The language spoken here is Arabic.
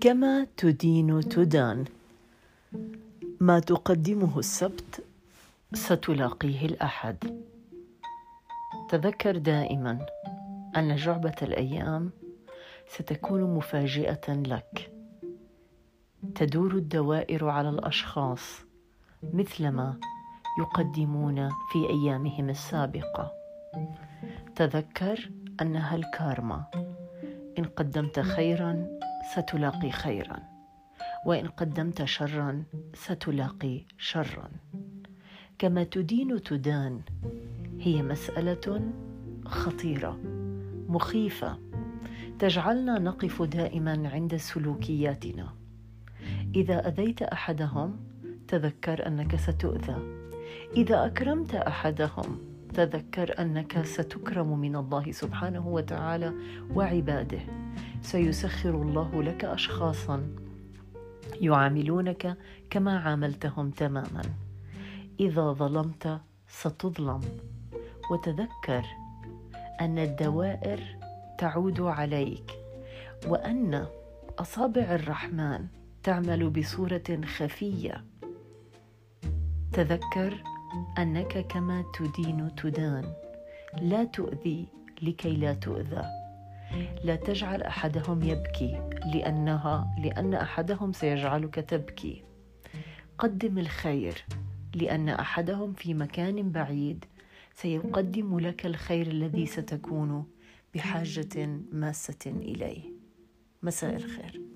كما تدين تدان. ما تقدمه السبت ستلاقيه الأحد. تذكر دائما أن جعبة الأيام ستكون مفاجئة لك. تدور الدوائر على الأشخاص مثلما يقدمون في أيامهم السابقة. تذكر أنها الكارما. إن قدمت خيرا ستلاقي خيرا. وإن قدمت شرا ستلاقي شرا. كما تدين تدان هي مسألة خطيرة مخيفة. تجعلنا نقف دائما عند سلوكياتنا. إذا أذيت أحدهم تذكر أنك ستؤذى. إذا أكرمت أحدهم تذكر أنك ستكرم من الله سبحانه وتعالى وعباده. سيسخر الله لك اشخاصا يعاملونك كما عاملتهم تماما. إذا ظلمت ستظلم. وتذكر أن الدوائر تعود عليك وأن أصابع الرحمن تعمل بصورة خفية. تذكر أنك كما تدين تدان. لا تؤذي لكي لا تؤذى. لا تجعل أحدهم يبكي لانها لأن أحدهم سيجعلك تبكي. قدم الخير لأن أحدهم في مكان بعيد. سيقدم لك الخير الذي ستكون بحاجة ماسة إليه. مساء الخير.